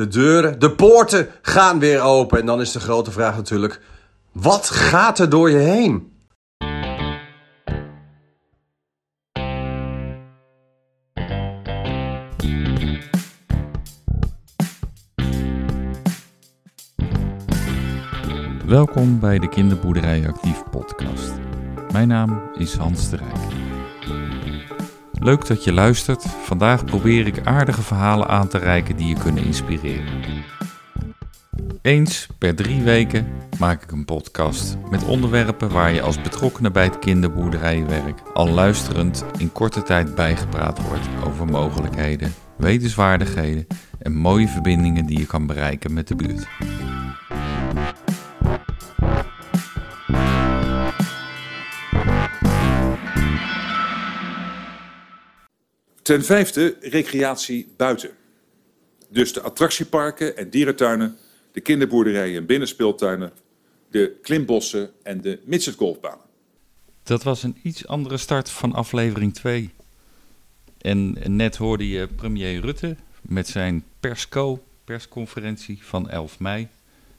De deuren, de poorten gaan weer open. En dan is de grote vraag natuurlijk: wat gaat er door je heen? Welkom bij de Kinderboerderij Actief podcast. Mijn naam is Hans de Rijk. Leuk dat je luistert. Vandaag probeer ik aardige verhalen aan te reiken die je kunnen inspireren. Eens per drie weken maak ik een podcast met onderwerpen waar je als betrokkenen bij het kinderboerderijwerk al luisterend in korte tijd bijgepraat wordt over mogelijkheden, wetenswaardigheden en mooie verbindingen die je kan bereiken met de buurt. Ten vijfde, recreatie buiten. Dus de attractieparken en dierentuinen, de kinderboerderijen en binnenspeeltuinen, de klimbossen en de midgetgolfbanen. Dat was een iets andere start van aflevering 2. En net hoorde je premier Rutte met zijn persco, persconferentie van 11 mei.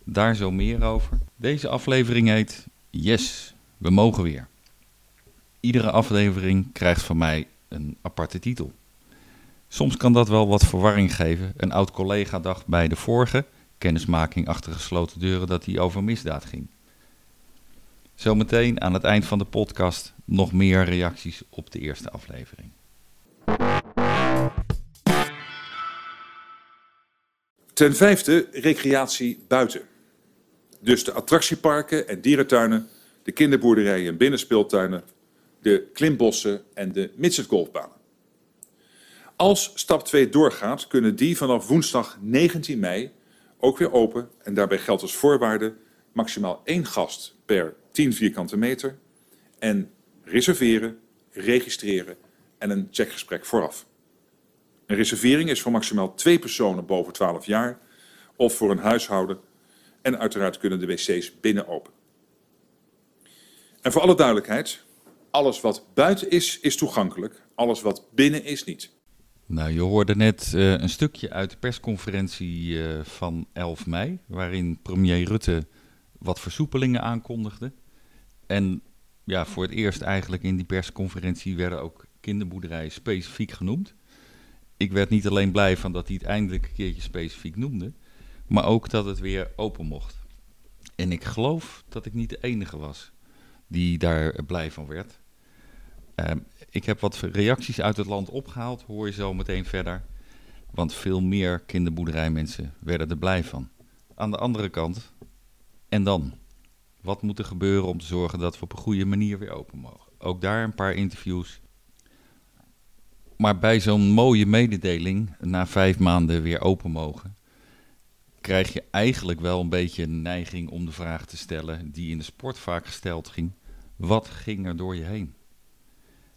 Daar zo meer over. Deze aflevering heet Yes, we mogen weer. Iedere aflevering krijgt van mij een aparte titel. Soms kan dat wel wat verwarring geven. Een oud collega dacht bij de vorige kennismaking achter gesloten deuren dat hij over misdaad ging. Zometeen aan het eind van de podcast nog meer reacties op de eerste aflevering. Ten vijfde, recreatie buiten. Dus de attractieparken en dierentuinen, de kinderboerderijen en binnenspeeltuinen, de klimbossen en de midgetgolfbanen. Als stap 2 doorgaat, kunnen die vanaf woensdag 19 mei ook weer open. En daarbij geldt als voorwaarde maximaal één gast per 10 vierkante meter. En reserveren, registreren en een checkgesprek vooraf. Een reservering is voor maximaal twee personen boven 12 jaar of voor een huishouden. En uiteraard kunnen de wc's binnen open. En voor alle duidelijkheid, alles wat buiten is, is toegankelijk. Alles wat binnen is, niet. Nou, je hoorde net uh, een stukje uit de persconferentie uh, van 11 mei, waarin premier Rutte wat versoepelingen aankondigde. En ja, voor het eerst eigenlijk in die persconferentie werden ook kinderboerderijen specifiek genoemd. Ik werd niet alleen blij van dat hij het eindelijk een keertje specifiek noemde, maar ook dat het weer open mocht. En ik geloof dat ik niet de enige was die daar blij van werd. Uh, ik heb wat reacties uit het land opgehaald, hoor je zo meteen verder. Want veel meer kinderboerderijmensen werden er blij van. Aan de andere kant, en dan? Wat moet er gebeuren om te zorgen dat we op een goede manier weer open mogen? Ook daar een paar interviews. Maar bij zo'n mooie mededeling, na vijf maanden weer open mogen, krijg je eigenlijk wel een beetje een neiging om de vraag te stellen die in de sport vaak gesteld ging. Wat ging er door je heen?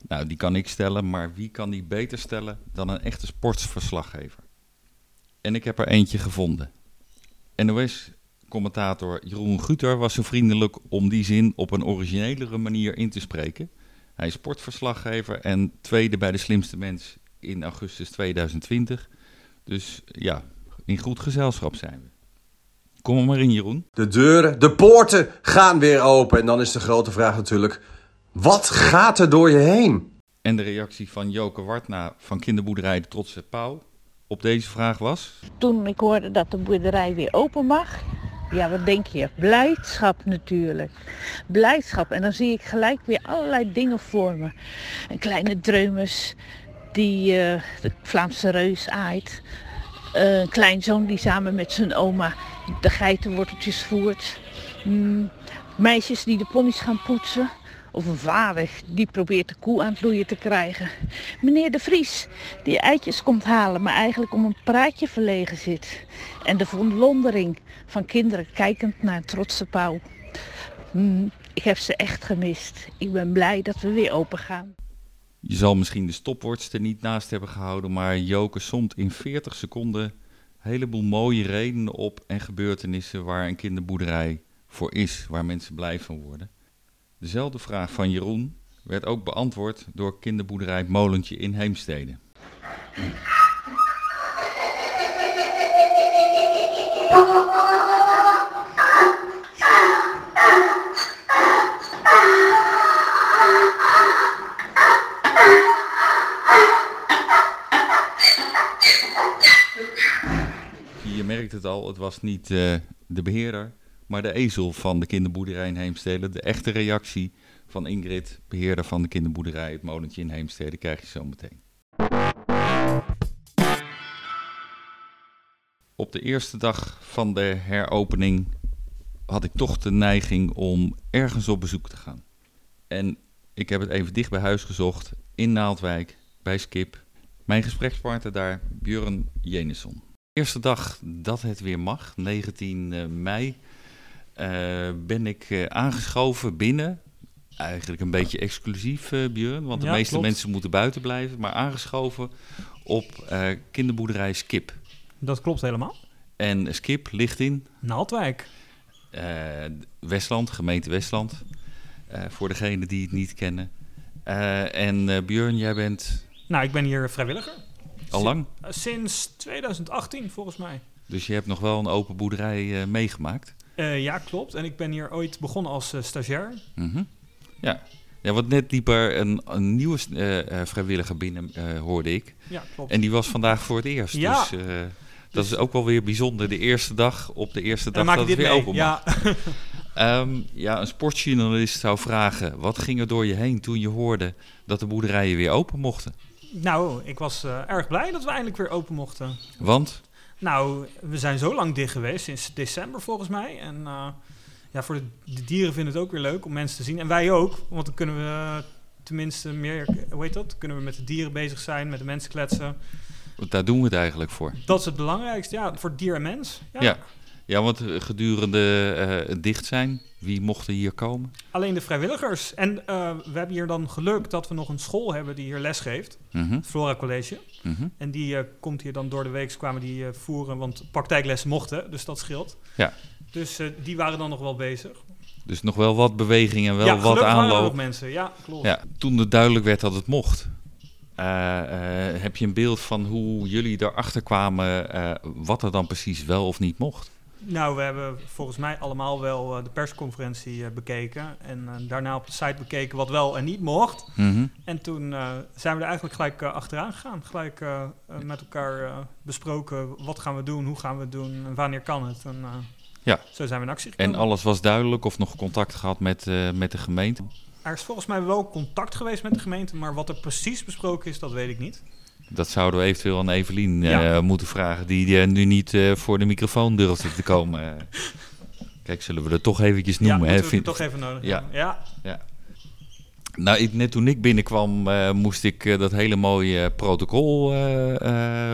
Nou, die kan ik stellen, maar wie kan die beter stellen dan een echte sportsverslaggever? En ik heb er eentje gevonden. NOS-commentator Jeroen Guter was zo vriendelijk om die zin op een originelere manier in te spreken. Hij is sportverslaggever en tweede bij de slimste mens in augustus 2020. Dus ja, in goed gezelschap zijn we. Kom maar in, Jeroen. De deuren, de poorten gaan weer open. En dan is de grote vraag natuurlijk wat gaat er door je heen? En de reactie van Joke Wartna van kinderboerderij De Trotse Pauw op deze vraag was? Toen ik hoorde dat de boerderij weer open mag, ja wat denk je? Blijdschap natuurlijk. Blijdschap. En dan zie ik gelijk weer allerlei dingen voor me. Een kleine dreumes die uh, de Vlaamse reus aait. Uh, een kleinzoon die samen met zijn oma de geitenworteltjes voert. Mm, meisjes die de ponies gaan poetsen. Of een vader die probeert de koe aan het loeien te krijgen. Meneer de Vries die eitjes komt halen, maar eigenlijk om een praatje verlegen zit. En de verwondering van kinderen kijkend naar een trotse pauw. Hmm, ik heb ze echt gemist. Ik ben blij dat we weer open gaan. Je zal misschien de stopwatch er niet naast hebben gehouden, maar Joke somt in 40 seconden een heleboel mooie redenen op en gebeurtenissen waar een kinderboerderij voor is, waar mensen blij van worden. Dezelfde vraag van Jeroen werd ook beantwoord door kinderboerderij Molentje in Heemstede. Je merkt het al, het was niet eh, de beheerder, maar de ezel van de kinderboerderij in Heemstede. De echte reactie van Ingrid, beheerder van de kinderboerderij, het molentje in Heemstede, krijg je zo meteen. Op de eerste dag van de heropening had ik toch de neiging om ergens op bezoek te gaan. En ik heb het even dicht bij huis gezocht, in Naaldwijk, bij Skip. Mijn gesprekspartner daar, Björn Jenisson. Eerste dag dat het weer mag, 19 eh, mei, ben ik eh, aangeschoven binnen. Eigenlijk een beetje exclusief, eh Björn, want de Ja, meeste klopt. mensen moeten buiten blijven. Maar aangeschoven op eh, kinderboerderij Skip. Dat klopt helemaal. En Skip ligt in Naaldwijk. eh, Westland, gemeente Westland. Eh, voor degenen die het niet kennen. Eh, en eh Björn, jij bent Nou, ik ben hier vrijwilliger. al lang. Eh, Sinds 2018 volgens mij. Dus je hebt nog wel een open boerderij eh, meegemaakt. Eh, ja, klopt. En ik ben hier ooit begonnen als eh, stagiair. Mhm. Ja. ja, want net liep er een, een nieuwe eh, vrijwilliger binnen, hoorde ik. Ja, klopt. En die was vandaag voor het eerst. Ja. Dus dat is ook wel weer bijzonder. De eerste dag, op de eerste dag dat het weer mee? open. Ja. Ehm, ja, een sportjournalist zou vragen... wat ging er door je heen toen je hoorde dat de boerderijen weer open mochten? nou, ik was erg blij dat we eindelijk weer open mochten. Want, Nou, we zijn zo lang dicht geweest, sinds december volgens mij. En eh, ja, voor de, de dieren vinden het ook weer leuk om mensen te zien. En wij ook, want dan kunnen we eh, tenminste meer, hoe heet dat? Kunnen we met de dieren bezig zijn, met de mensen kletsen. want daar doen we het eigenlijk voor. Dat is het belangrijkste, ja, voor dier en mens. Ja. Ja, ja want eh, gedurende eh, het dicht zijn, wie mochten hier komen? Alleen de vrijwilligers. En eh, we hebben hier dan geluk dat we nog een school hebben die hier les geeft. Mhm, Flora College. mhm. En die eh, komt hier dan door de week, kwamen die voeren, want praktijklessen mochten, dus dat scheelt. Ja. Dus die waren dan nog wel bezig. Dus nog wel wat beweging en wel ja, wat er aanloop. nog mensen. Ja, klopt. Ja, toen het duidelijk werd dat het mocht, heb je een beeld van hoe jullie erachter kwamen wat er dan precies wel of niet mocht? Nou, we hebben volgens mij allemaal wel eh, de persconferentie eh, bekeken. En eh, daarna op de site bekeken wat wel en niet mocht. Mhm. En toen zijn we er eigenlijk gelijk achteraan gegaan. Gelijk met elkaar besproken wat gaan we doen, hoe gaan we het doen en wanneer kan het. En, Ja. Zo zijn we in actie gekomen. En alles was duidelijk of nog contact gehad met, met de gemeente? Er is volgens mij wel contact geweest met de gemeente, maar wat er precies besproken is, dat weet ik niet. Dat zouden we eventueel aan Evelien eh, Ja. moeten vragen, die eh, nu niet eh, voor de microfoon durfde te komen. Kijk, zullen we er toch eventjes ja, noemen? hè? moeten we Vind- toch even nodig Ja. Ja, Nou, ik, net toen ik binnenkwam, moest ik dat hele mooie protocol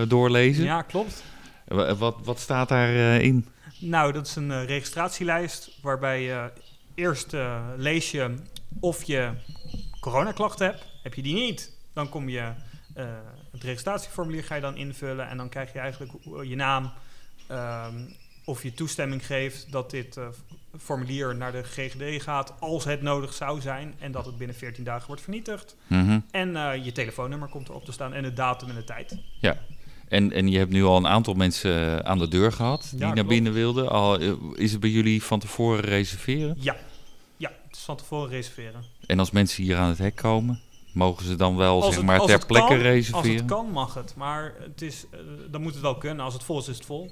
doorlezen. ja, klopt. Wa- Wat, wat staat daarin? in? Nou, dat is een registratielijst waarbij je eerst lees je of je coronaklachten hebt. Heb je die niet, dan kom je het registratieformulier ga je dan invullen en dan krijg je eigenlijk je naam ehm, of je toestemming geeft dat dit eh, formulier naar de GGD gaat als het nodig zou zijn en dat het binnen 14 dagen wordt vernietigd. Mhm. En eh, je telefoonnummer komt erop te staan en de datum en de tijd. En, en je hebt nu al een aantal mensen eh, aan de deur gehad die naar klopt. binnen wilden. Al, is het bij jullie van tevoren reserveren? Ja, ja, het is van tevoren reserveren. En als mensen hier aan het hek komen, mogen ze dan wel Als zeg maar ter plekke kan- Als reserveren? het kan, mag het. Maar het is, eh, dan moet het wel kunnen. Als het vol is, is het vol.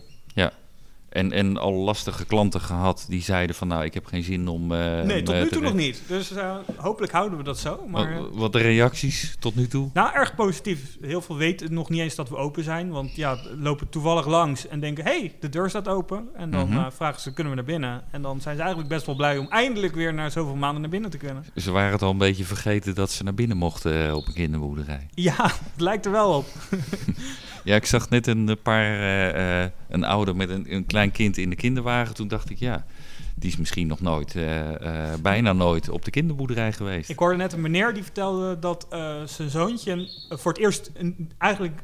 En, en al lastige klanten gehad die zeiden van nou, ik heb geen zin om... eh, nee, tot eh, nu toe nog niet. Dus eh, hopelijk houden we dat zo. Maar, Wat, wat de reacties tot nu toe? nou, erg positief. Heel veel weten nog niet eens dat we open zijn. Want ja, lopen toevallig langs en denken... hé, hey, de deur staat open. En dan Mhm. vragen ze, kunnen we naar binnen? En dan zijn ze eigenlijk best wel blij om eindelijk weer... na zoveel maanden naar binnen te kunnen. Ze waren het al een beetje vergeten dat ze naar binnen mochten op een kinderboerderij. Ja, het lijkt er wel op. Ja, ik zag net een eh, paar, eh, een ouder met een, een klein kind in de kinderwagen. Toen dacht ik, ja, die is misschien nog nooit, bijna nooit op de kinderboerderij geweest. Ik hoorde net een meneer die vertelde dat zijn zoontje voor het eerst een, eigenlijk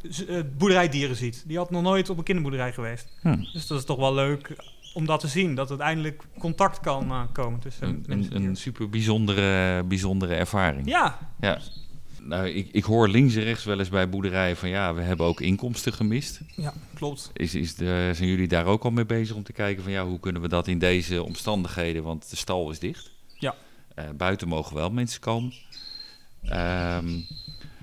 boerderijdieren ziet. Die had nog nooit op een kinderboerderij geweest. Hm. Dus dat is toch wel leuk om dat te zien. Dat het eindelijk contact kan komen tussen Een, mensen een, een super bijzondere, bijzondere ervaring. Ja, Ja. Nou, ik, ik hoor links en rechts wel eens bij boerderijen van ja, we hebben ook inkomsten gemist. Ja, klopt. Is, is de, zijn jullie daar ook al mee bezig om te kijken van ja, hoe kunnen we dat in deze omstandigheden, want de stal is dicht. Ja. Eh, buiten mogen wel mensen komen. Ehm,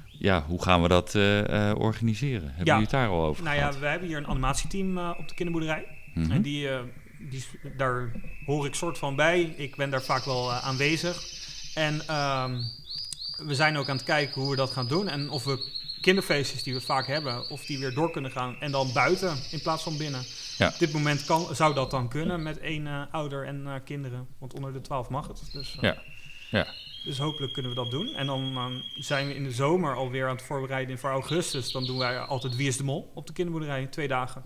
ja, hoe gaan we dat eh, eh, organiseren? Hebben Ja. jullie het daar al over Nou ja, we hebben hier een animatieteam op de kinderboerderij. Mhm. En die, die, daar hoor ik soort van bij. Ik ben daar vaak wel aanwezig. En ehm, we zijn ook aan het kijken hoe we dat gaan doen. En of we kinderfeestjes die we vaak hebben, of die weer door kunnen gaan. En dan buiten in plaats van binnen. Ja. Op dit moment kan, zou dat dan kunnen met één eh, ouder en eh, kinderen. Want onder de 12 mag het. Dus, eh, Ja. Ja. dus hopelijk kunnen we dat doen. En dan zijn we in de zomer alweer aan het voorbereiden voor augustus. Dan doen wij altijd Wie is de Mol op de kinderboerderij. Twee dagen.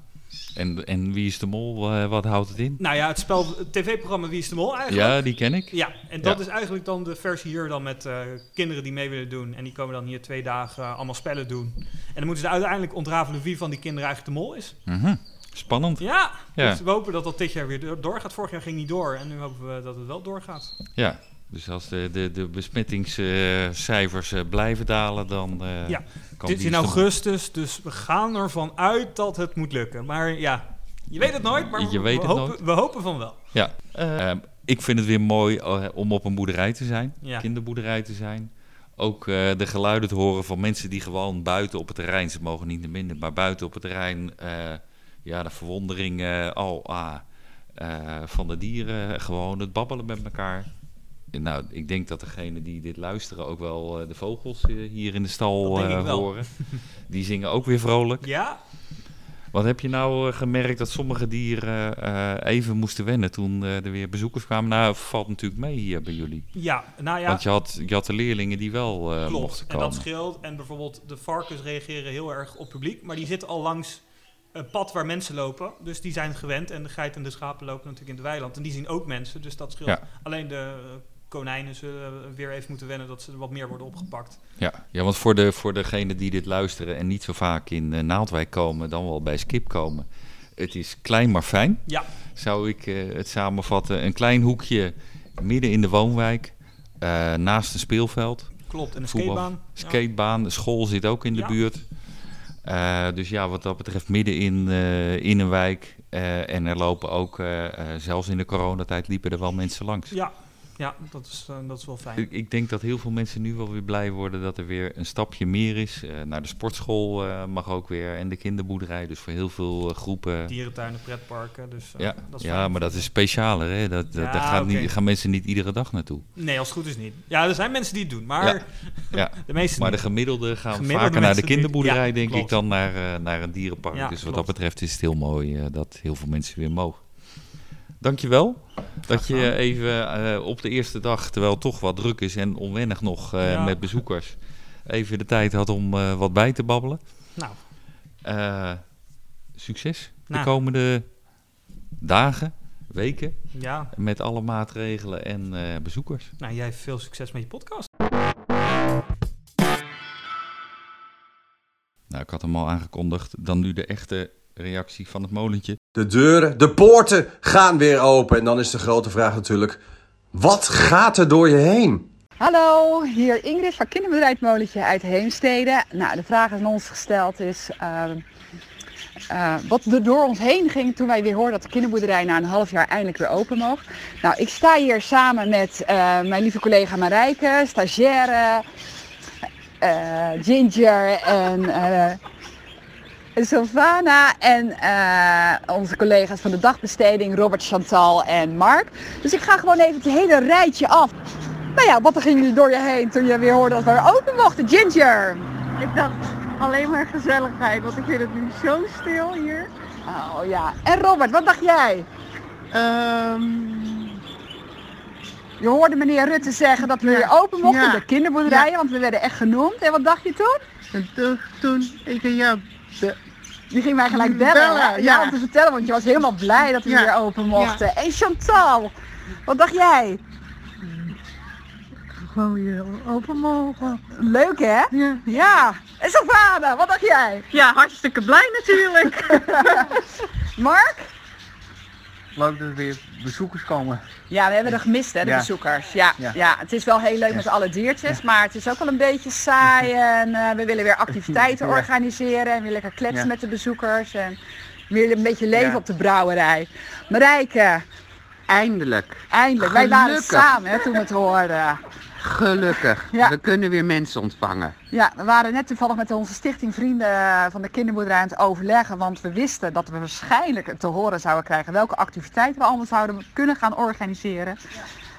En, en wie is de mol? Eh, wat houdt het in? Nou ja, het spel, het tv-programma Wie is de Mol eigenlijk. Ja, die ken ik. Ja, en dat Ja. is eigenlijk dan de versie hier dan met eh, kinderen die mee willen doen. En die komen dan hier twee dagen eh, allemaal spellen doen. En dan moeten ze uiteindelijk ontrafelen wie van die kinderen eigenlijk de mol is. Mhm. Spannend. Ja, Ja. dus we hopen dat dat dit jaar weer door- doorgaat. Vorig jaar ging niet door en nu hopen we dat het wel doorgaat. Ja. Dus als de, de, de besmettingscijfers eh, blijven dalen, dan eh, Ja, kan Dit is in stom- augustus, dus we gaan ervan uit dat het moet lukken. Maar ja, je weet het nooit, maar Je we, weet we hopen, nooit. we hopen van wel. Ja. Eh, ik vind het weer mooi om op een boerderij te zijn, Ja. kinderboerderij te zijn. Ook de geluiden te horen van mensen die gewoon buiten op het terrein, ze mogen niet binnen, maar buiten op het terrein, ja, de verwondering al ah, eh, van de dieren, gewoon het babbelen met elkaar. En Nou, ik denk dat degenen die dit luisteren ook wel eh, de vogels eh, hier in de stal eh, horen. Die zingen ook weer vrolijk. Ja, Wat heb je nou gemerkt dat sommige dieren even moesten wennen toen er weer bezoekers kwamen? Nou, valt natuurlijk mee hier bij jullie. ja, nou ja. Want je had, je had de leerlingen die wel Klopt, mochten en komen. dat scheelt. En bijvoorbeeld de varkens reageren heel erg op publiek, maar die zitten al langs een pad waar mensen lopen. Dus die zijn gewend. En de geiten en de schapen lopen natuurlijk in het weiland. En die zien ook mensen, dus dat scheelt. Ja. Alleen de konijnen zullen weer even moeten wennen dat ze er wat meer worden opgepakt. Ja, ja want voor, de, voor degenen die dit luisteren en niet zo vaak in eh, Naaldwijk komen, dan wel bij Skip komen. Het is klein maar fijn, Ja, zou ik eh, het samenvatten. Een klein hoekje midden in de woonwijk, eh, naast een speelveld. klopt. En een Voetbal, skatebaan. Skatebaan, de school zit ook in de Ja. buurt. Eh, dus ja, wat dat betreft midden in, eh, in een wijk. Eh, en er lopen ook, eh, eh, zelfs in de coronatijd, liepen er wel mensen langs. Ja, ja dat, is, eh, dat is wel fijn. Ik, ik denk dat heel veel mensen nu wel weer blij worden dat er weer een stapje meer is. Eh, naar de sportschool eh, mag ook weer en de kinderboerderij. Dus voor heel veel groepen. Dierentuinen, pretparken. Dus, ja, dat is ja fijn. maar dat is specialer. Hè? Dat, dat- Ja, daar gaan, niet, gaan mensen niet iedere dag naartoe. Nee, als het goed is niet. Ja, er zijn mensen die het doen, maar Ja, ja. de meeste Maar de gemiddelde gaan Gemiddelde vaker naar de kinderboerderij, denk ik, dan naar, naar een dierenpark. Dus wat klopt. dat betreft is het heel mooi dat heel veel mensen weer mogen. Dankjewel dat je even eh, op de eerste dag, terwijl het toch wat druk is en onwennig nog eh, Ja. met bezoekers, even de tijd had om eh, wat bij te babbelen. Nou, succes de Nou. komende dagen, weken, ja. met alle maatregelen en bezoekers. Nou, jij hebt veel succes met je podcast. Nou, ik had hem al aangekondigd. Dan nu de echte reactie van het molentje. De deuren, de poorten gaan weer open. En dan is de grote vraag natuurlijk: wat gaat er door je heen? Hallo, hier Ingrid van Kinderbedrijf Molentje uit Heemstede. Nou, de vraag aan ons gesteld is ehm, eh, wat er door ons heen ging toen wij weer hoorden dat de kinderboerderij na een half jaar eindelijk weer open mocht. Nou, ik sta hier samen met eh, mijn lieve collega Marijke, stagiaire, eh, Ginger en eh, Sylvana en eh, onze collega's van de dagbesteding Robert, Chantal en Mark. Dus ik ga gewoon even het hele rijtje af. Nou ja, wat er ging er door je heen toen je weer hoorde dat we weer open mochten, Ginger? Ik dacht alleen maar gezelligheid, want ik vind het nu zo stil hier. Oh ja. En Robert, wat dacht jij? Ehm, Je hoorde meneer Rutte zeggen dat we Ja. weer open mochten, Ja. de kinderboerderijen, want we werden echt genoemd. En wat dacht je toen? en toen, toen ik aan jou be- Die ging mij gelijk bellen, ja. ja. om te vertellen, want je was helemaal blij dat we Ja. weer open mochten. En Chantal, wat dacht jij? gewoon weer open mogen. Leuk hè? Ja. Ja. En Sylvana, wat dacht jij? ja, hartstikke blij natuurlijk. Mark? Leuk dat er weer bezoekers komen. Ja, we hebben er gemist, hè, de Ja. bezoekers. Ja, ja. Ja. het is wel heel leuk Ja. met alle diertjes, maar het is ook wel een beetje saai. En eh, we willen weer activiteiten Ja. organiseren en weer lekker kletsen Ja. met de bezoekers. En weer een beetje leven Ja. op de brouwerij. Marijke, Eindelijk. eindelijk. Wij waren samen hè, toen we het hoorden. Gelukkig. Ja. We kunnen weer mensen ontvangen. Ja, we waren net toevallig met onze stichting Vrienden van de Kinderboerderij aan het overleggen. Want we wisten dat we waarschijnlijk te horen zouden krijgen welke activiteiten we allemaal zouden kunnen gaan organiseren.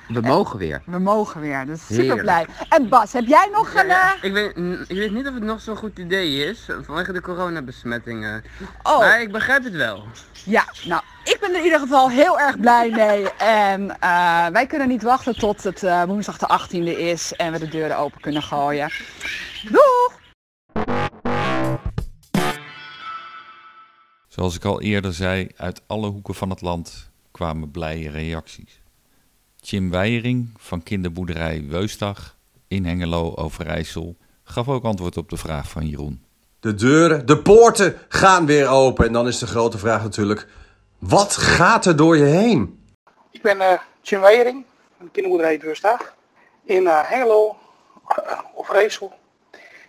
We mogen weer. We mogen weer, dus super blij. En Bas, heb jij nog een... eh, Ik weet, mm, ik weet niet of het nog zo'n goed idee is, vanwege de coronabesmettingen. Oh. Maar ik begrijp het wel. Ja, nou, ik ben er in ieder geval heel erg blij mee. En eh, wij kunnen niet wachten tot het eh, woensdag de 18e is en we de deuren open kunnen gooien. Doeg! Zoals ik al eerder zei, uit alle hoeken van het land kwamen blije reacties. Jim Weijering van kinderboerderij Weustag in Hengelo, Overijssel, gaf ook antwoord op de vraag van Jeroen. De deuren, de poorten gaan weer open. En dan is de grote vraag natuurlijk, wat gaat er door je heen? Ik ben eh Jim Weijering van de kinderboerderij Deursdag in eh, Hengelo of Reesel.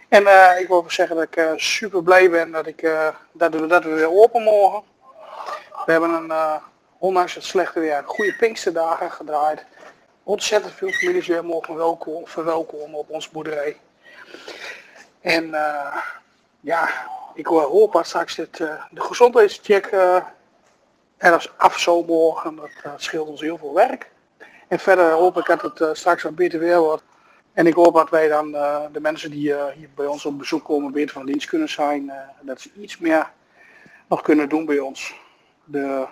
En eh, ik wil even zeggen dat ik eh, super blij ben dat, ik, eh, dat, we, dat we weer open mogen. We hebben een, eh, ondanks het slechte weer, goede Pinksterdagen gedraaid. Ontzettend veel families weer mogen welkom, verwelkomen op onze boerderij. En eh, ja, ik hoop dat straks eh, de gezondheidscheck eh, ergens af zou mogen. Dat scheelt ons heel veel werk. En verder hoop ik dat het straks wat beter weer wordt. En ik hoop dat wij dan de mensen die hier bij ons op bezoek komen beter van dienst kunnen zijn. dat ze iets meer nog kunnen doen bij ons. De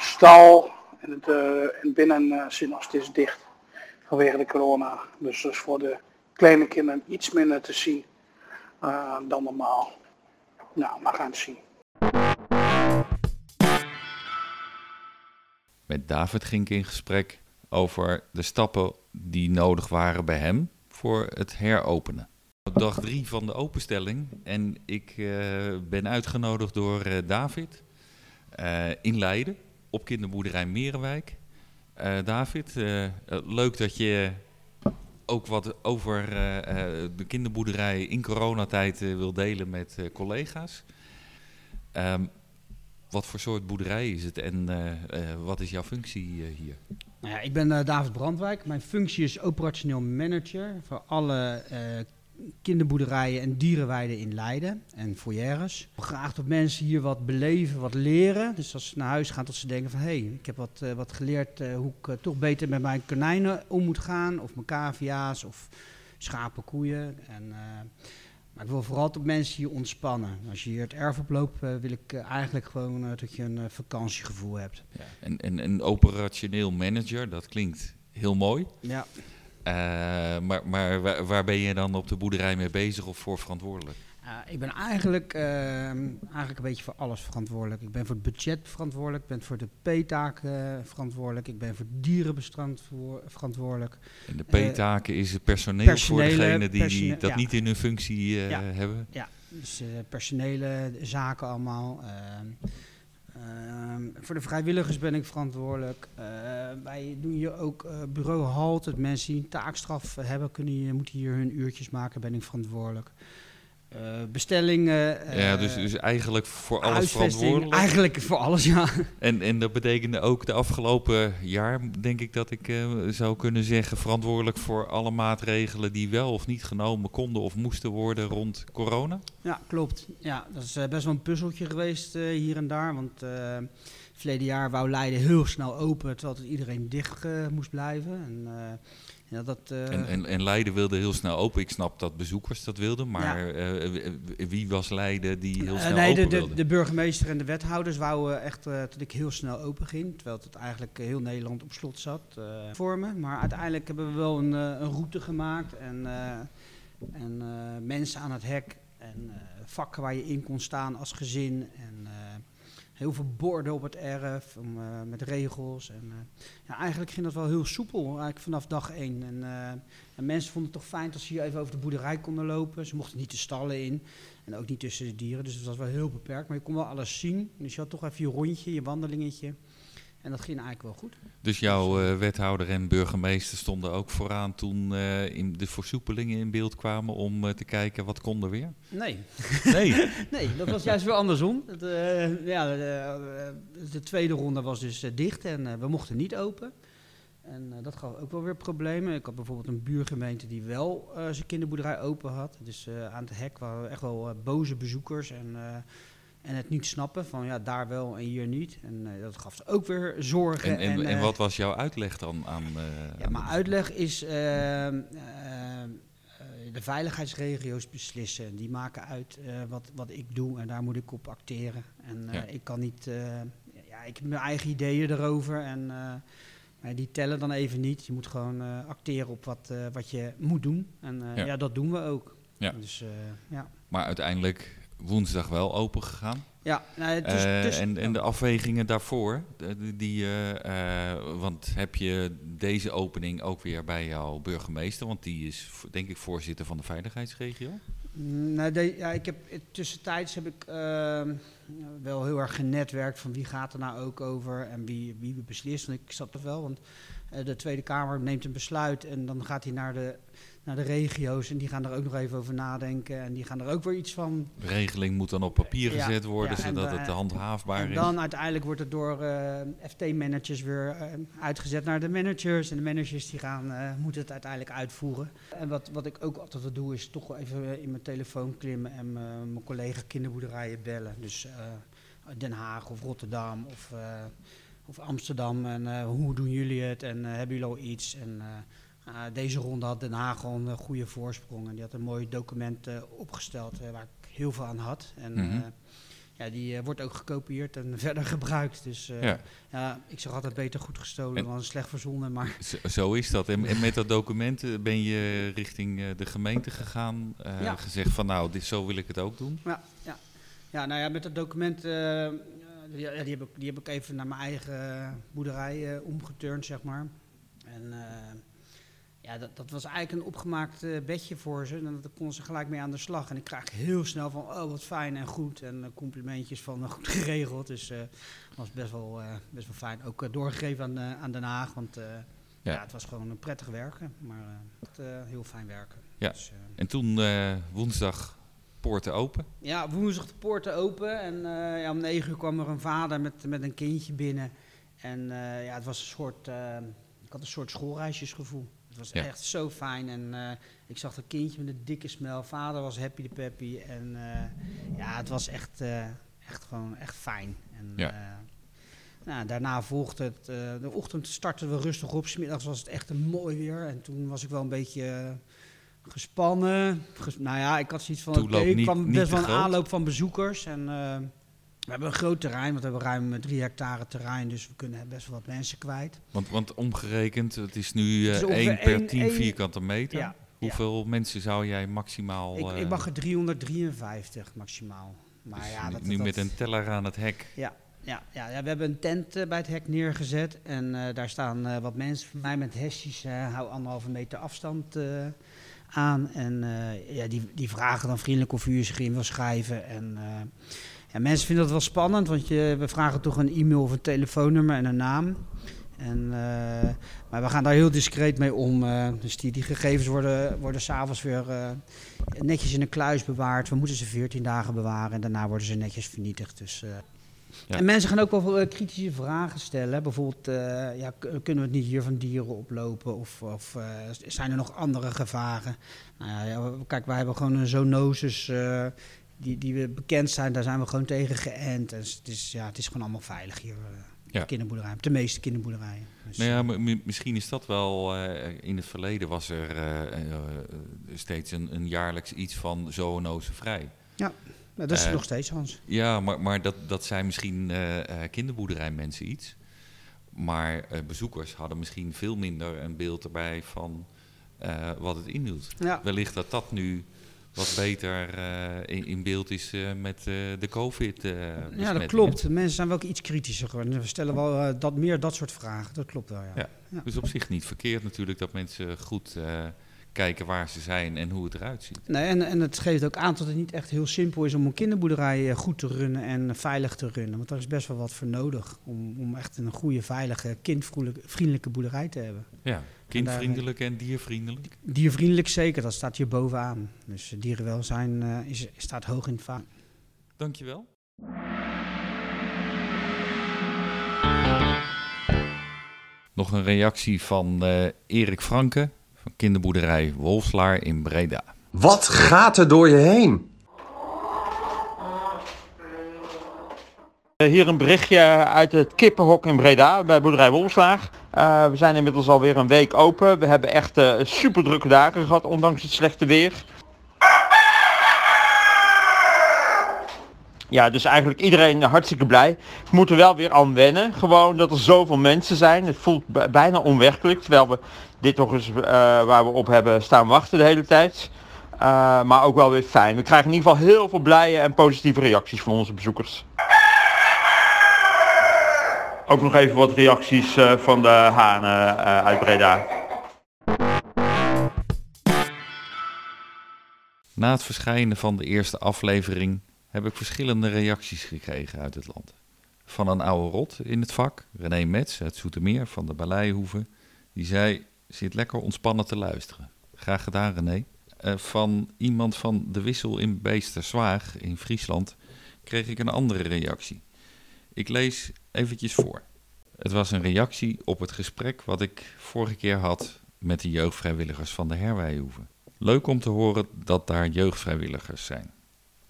stal en het eh, en binnen eh, steeds dicht vanwege de corona. Dus dat is voor de kleine kinderen iets minder te zien eh, dan normaal. Nou, we gaan het zien. Met David ging ik in gesprek over de stappen die nodig waren bij hem voor het heropenen. Dag drie van de openstelling en ik ben uitgenodigd door David eh, in Leiden op kinderboerderij Merenwijk. Eh, David, eh, eh, leuk dat je ook wat over de kinderboerderij in coronatijd wil delen met collega's. Ehm, wat voor soort boerderij is het en wat is jouw functie hier? Nou ja, ik ben David Brandwijk. Mijn functie is operationeel manager voor alle kinderboerderijen en dierenweiden in Leiden en foyeres. Graag dat mensen hier wat beleven, wat leren. Dus als ze naar huis gaan, dat ze denken van... hé, hey, ik heb wat, eh, wat geleerd eh, hoe ik eh, toch beter met mijn konijnen om moet gaan. Of mijn cavia's of schapen, koeien. En, maar ik wil vooral dat mensen hier ontspannen. Als je hier het erf oploopt, eh, wil ik eigenlijk gewoon dat je een vakantiegevoel hebt. Ja. En, en een operationeel manager, dat klinkt heel mooi. Ja. Eh, maar maar waar, waar ben je dan op de boerderij mee bezig of voor verantwoordelijk? Uh, ik ben eigenlijk, uh, eigenlijk een beetje voor alles verantwoordelijk. Ik ben voor het budget verantwoordelijk, ik ben voor de P-taken uh, verantwoordelijk, ik ben voor dierenbestand voor, verantwoordelijk. En de P-taken is het personeel voor degenen die, die dat ja. niet in hun functie ja. hebben? Ja, dus personele zaken allemaal. Ehm, ehm, voor de vrijwilligers ben ik verantwoordelijk. Uh, wij doen hier ook uh, bureau halt. Mensen die een taakstraf hebben, kunnen moeten hier hun uurtjes maken, ben ik verantwoordelijk. Uh, bestellingen. ja, dus, dus eigenlijk voor alles verantwoordelijk? Eigenlijk voor alles, ja. En, en dat betekende ook de afgelopen jaar, denk ik dat ik uh, zou kunnen zeggen, verantwoordelijk voor alle maatregelen die wel of niet genomen konden of moesten worden rond corona? Ja, klopt. Ja, dat is uh, best wel een puzzeltje geweest hier en daar. Want verleden jaar wou Leiden heel snel open, terwijl het iedereen dicht moest blijven. En, ja, dat, uh... en, en, en, Leiden wilde heel snel open. Ik snap dat bezoekers dat wilden, maar ja. uh, wie was Leiden die heel snel uh, nee, open de, wilde? De, de burgemeester en de wethouders wouden echt dat ik heel snel open ging. Terwijl het eigenlijk heel Nederland op slot zat voor me. Maar uiteindelijk hebben we wel een, een route gemaakt en, en mensen aan het hek en vakken waar je in kon staan als gezin. En, heel veel borden op het erf om, eh, met regels. En, eh, ja, eigenlijk ging dat wel heel soepel, eigenlijk vanaf dag één. En, eh, en mensen vonden het toch fijn als ze hier even over de boerderij konden lopen. Ze mochten niet de stallen in en ook niet tussen de dieren, dus dat was wel heel beperkt. Maar je kon wel alles zien, dus je had toch even je rondje, je wandelingetje. En dat ging eigenlijk wel goed. Dus jouw eh, wethouder en burgemeester stonden ook vooraan toen eh, in de versoepelingen in beeld kwamen om eh, te kijken wat kon er weer? Nee. Nee. nee, dat was juist weer andersom. Eh, ja, de, de tweede ronde was dus dicht en we mochten niet open. En eh, dat gaf ook wel weer problemen. Ik had bijvoorbeeld een buurgemeente die wel eh, zijn kinderboerderij open had. Dus eh, aan het hek waren echt wel boze bezoekers en, eh, en het niet snappen van ja, daar wel en hier niet. En eh, dat gaf ze ook weer zorgen. En, en, en eh, wat was jouw uitleg dan aan... eh, ja, mijn uitleg is ehm, ehm, eh, de veiligheidsregio's beslissen. Die maken uit wat, wat ik doe en daar moet ik op acteren. En Ja. ik kan niet, ja, ik heb mijn eigen ideeën erover en maar die tellen dan even niet. Je moet gewoon acteren op wat, wat je moet doen. En Ja. ja. dat doen we ook. Ja. Dus, ja. Maar uiteindelijk woensdag wel open gegaan. Ja, nou, is- en, en de afwegingen daarvoor, die, eh, eh, want heb je deze opening ook weer bij jouw burgemeester, want die is denk ik voorzitter van de veiligheidsregio. Nou, de, ja, ik heb, tussentijds heb ik wel heel erg genetwerkt van wie gaat er nou ook over en wie, wie beslist. Want ik zat er wel, want de Tweede Kamer neemt een besluit en dan gaat hij naar de, naar de regio's en die gaan er ook nog even over nadenken en die gaan er ook weer iets van De regeling moet dan op papier gezet worden, ja, en zodat het handhaafbaar en is. dan uiteindelijk wordt het door eh, FT-managers weer eh, uitgezet naar de managers. En de managers die gaan, eh, moeten het uiteindelijk uitvoeren. En wat, wat ik ook altijd wel doe, is toch wel even eh, in mijn telefoon klimmen en eh, mijn collega kinderboerderijen bellen. Dus eh, Den Haag of Rotterdam of, eh, of Amsterdam. En eh, hoe doen jullie het? En eh, hebben jullie al iets? En eh, deze ronde had Den Haag al een goede voorsprong. En die had een mooi document eh, opgesteld eh, waar ik heel veel aan had. En, Mhm. eh, ja, die eh, wordt ook gekopieerd en verder gebruikt. Dus eh, Ja. ja. ik zeg altijd beter goed gestolen En- dan slecht verzonnen. Maar Zo, zo is dat. En, en met dat document eh, ben je richting eh, de gemeente gegaan, eh, Ja. gezegd van nou, dit, zo wil ik het ook doen. ja, ja. ja, nou ja, met dat document, eh, eh, die, die, heb ik, die heb ik even naar mijn eigen boerderij eh, omgeturnd, zeg maar. En eh, ja, dat, dat was eigenlijk een opgemaakt eh, bedje voor ze. En daar konden ze gelijk mee aan de slag. En ik krijg heel snel van, oh wat fijn en goed. En eh, complimentjes van, eh, goed geregeld. Dus eh was best wel, best wel fijn. Ook doorgegeven aan, aan Den Haag, want Ja. ja. het was gewoon een prettig werken. Maar het, heel fijn werken. Ja. Dus, En toen woensdag poorten open. ja, woensdag de poorten open en ja, om negen uur kwam er een vader met, met een kindje binnen. En ja, het was een soort, ik had een soort schoolreisjesgevoel. Het was Ja. echt zo fijn en eh, ik zag dat kindje met een dikke smel. Vader was happy de peppy en eh, ja, het was echt, eh, echt gewoon echt fijn. En, Ja. nou, daarna volgde het, de ochtend startten we rustig op, smiddags was het echt een mooi weer. En toen was ik wel een beetje... gespannen. Ges- nou ja, ik had zoiets van, Toeloop ik kwam niet best wel een aanloop van bezoekers. En we hebben een groot terrein, want we hebben ruim eh, drie hectare terrein. Dus we kunnen best wel wat mensen kwijt. Want, want omgerekend, het is nu Het is eh ongeveer 1 per één- 10 één- vierkante meter. Ja, Hoeveel mensen zou jij maximaal... ik, eh, ik mag er 353 maximaal. Maar dus ja, nu- dat, nu dat- met een teller aan het hek. Ja, ja, ja, ja, we hebben een tent eh, bij het hek neergezet. En eh, daar staan eh, wat mensen van mij met hesjes. eh hou anderhalve meter afstand eh, aan. En eh, ja, die, die vragen dan vriendelijk of u zich in wil schrijven. En eh, ja, mensen vinden dat wel spannend, want je, we vragen toch een e-mail of een telefoonnummer en een naam. En, eh, maar we gaan daar heel discreet mee om. eh, dus die, die gegevens worden, worden s'avonds weer eh, netjes in een kluis bewaard. We moeten ze 14 dagen bewaren en daarna worden ze netjes vernietigd. Dus, Ja. En mensen gaan ook wel kritische vragen stellen. Bijvoorbeeld, ja, kunnen we het niet hier van dieren oplopen? Of, of zijn er nog andere gevaren? Nou ja, kijk, wij hebben gewoon een zoonosis die, die we bekend zijn. Daar zijn we gewoon tegen geënt. En het is, ja, het is gewoon allemaal veilig hier. eh, Ja. Kinderboerderijen, de meeste kinderboerderijen. Dus, Nou ja, m- misschien is dat wel. eh, in het verleden was er eh, eh, steeds een, een jaarlijks iets van zoonosevrij. Ja, nou, dat is Eh, nog steeds, Hans. Ja, maar, maar dat, dat zijn misschien eh eh, kinderboerderijmensen iets. Maar eh, bezoekers hadden misschien veel minder een beeld erbij van eh, wat het inhield. Ja. Wellicht dat dat nu wat beter eh, in, in beeld is eh, met eh, de covid Ja, dat klopt. Mensen zijn wel iets kritischer geworden. We stellen wel dat, meer dat soort vragen. Dat klopt wel, ja. ja. ja. Dus op zich niet verkeerd natuurlijk dat mensen goed kijken waar ze zijn en hoe het eruit ziet. Nee, en, en het geeft ook aan dat het niet echt heel simpel is om een kinderboerderij goed te runnen en veilig te runnen. Want daar is best wel wat voor nodig om, om echt een goede, veilige, kindvriendelijke boerderij te hebben. Ja, kindvriendelijk en, diervriendelijk? Diervriendelijk zeker, dat staat hier bovenaan. Dus dierenwelzijn uh, is, staat hoog in het vaak. Dankjewel. Nog een reactie van uh, Erik Franke van kinderboerderij Wolfslaar in Breda. Wat gaat er door je heen? Hier een berichtje uit het kippenhok in Breda bij boerderij Wolfslaar. Uh, we zijn inmiddels alweer een week open. We hebben echt uh, super drukke dagen gehad, ondanks het slechte weer. Ja, dus eigenlijk iedereen hartstikke blij. We moeten wel weer aan wennen. Gewoon dat er zoveel mensen zijn. Het voelt bijna onwerkelijk. Terwijl we dit toch eens uh, waar we op hebben staan wachten de hele tijd. Uh, maar ook wel weer fijn. We krijgen in ieder geval heel veel blije en positieve reacties van onze bezoekers. Ook nog even wat reacties van de hanen uit Breda. Na het verschijnen van de eerste aflevering heb ik verschillende reacties gekregen uit het land. Van een oude rot in het vak, René Metz uit Zoetermeer van de Baleihoeve, die zei, zit lekker ontspannen te luisteren. Graag gedaan René. Uh, van iemand van de Wissel in Beesterswaag in Friesland kreeg ik een andere reactie. Ik lees eventjes voor. Het was een reactie op het gesprek wat ik vorige keer had met de jeugdvrijwilligers van de Herwijhoeve. Leuk om te horen dat daar jeugdvrijwilligers zijn.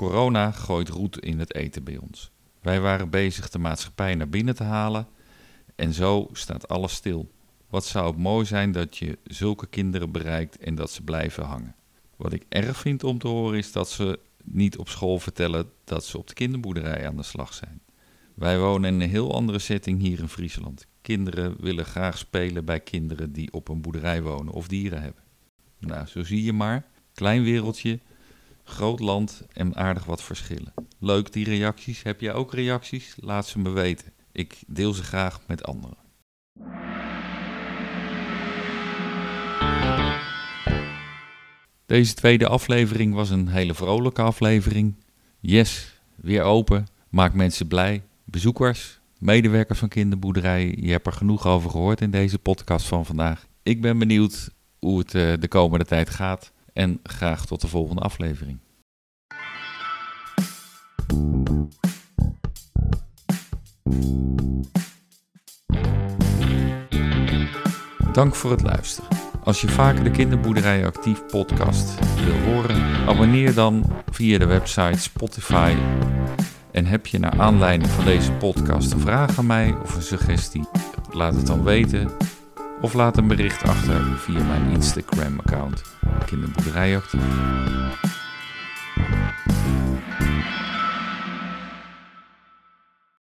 Corona gooit roet in het eten bij ons. Wij waren bezig de maatschappij naar binnen te halen en zo staat alles stil. Wat zou het mooi zijn dat je zulke kinderen bereikt en dat ze blijven hangen. Wat ik erg vind om te horen is dat ze niet op school vertellen dat ze op de kinderboerderij aan de slag zijn. Wij wonen in een heel andere setting hier in Friesland. Kinderen willen graag spelen bij kinderen die op een boerderij wonen of dieren hebben. Nou, zo zie je maar. Klein wereldje, groot land en aardig wat verschillen. Leuk die reacties. Heb jij ook reacties? Laat ze me weten. Ik deel ze graag met anderen. Deze tweede aflevering was een hele vrolijke aflevering. Yes, weer open. Maakt mensen blij. Bezoekers, medewerkers van kinderboerderij, je hebt er genoeg over gehoord in deze podcast van vandaag. Ik ben benieuwd hoe het de komende tijd gaat en graag tot de volgende aflevering. Dank voor het luisteren. Als je vaker de Kinderboerderij Actief podcast wil horen, abonneer dan via de website Spotify. En heb je naar aanleiding van deze podcast een vraag aan mij of een suggestie, laat het dan weten. Of laat een bericht achter via mijn Instagram-account Kinderboerderijjacht.